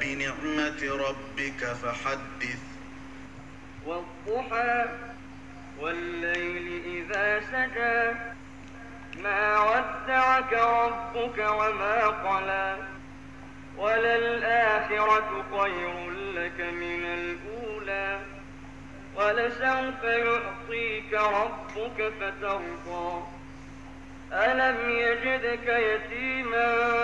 بنعمة ربك فحدث. والضحى والليل إذا سجى. ما ودعك ربك وما قلى. وللآخرة خير لك من الأولى. ولسوف يعطيك ربك فترضى. ألم يجدك يتيما؟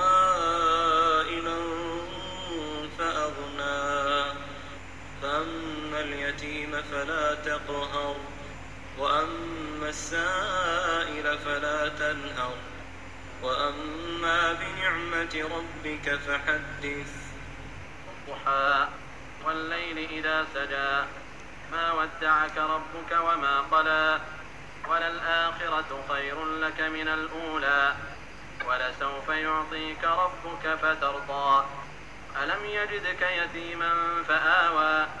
اليتيم فلا تقهر وأما السائل فلا تنهر. وأما بنعمة ربك فحدث. الضحى والليل إذا سجى ما ودعك ربك وما قلى. وللآخرة خير لك من الأولى ولسوف يعطيك ربك فترضى. ألم يجدك يتيما فآوى.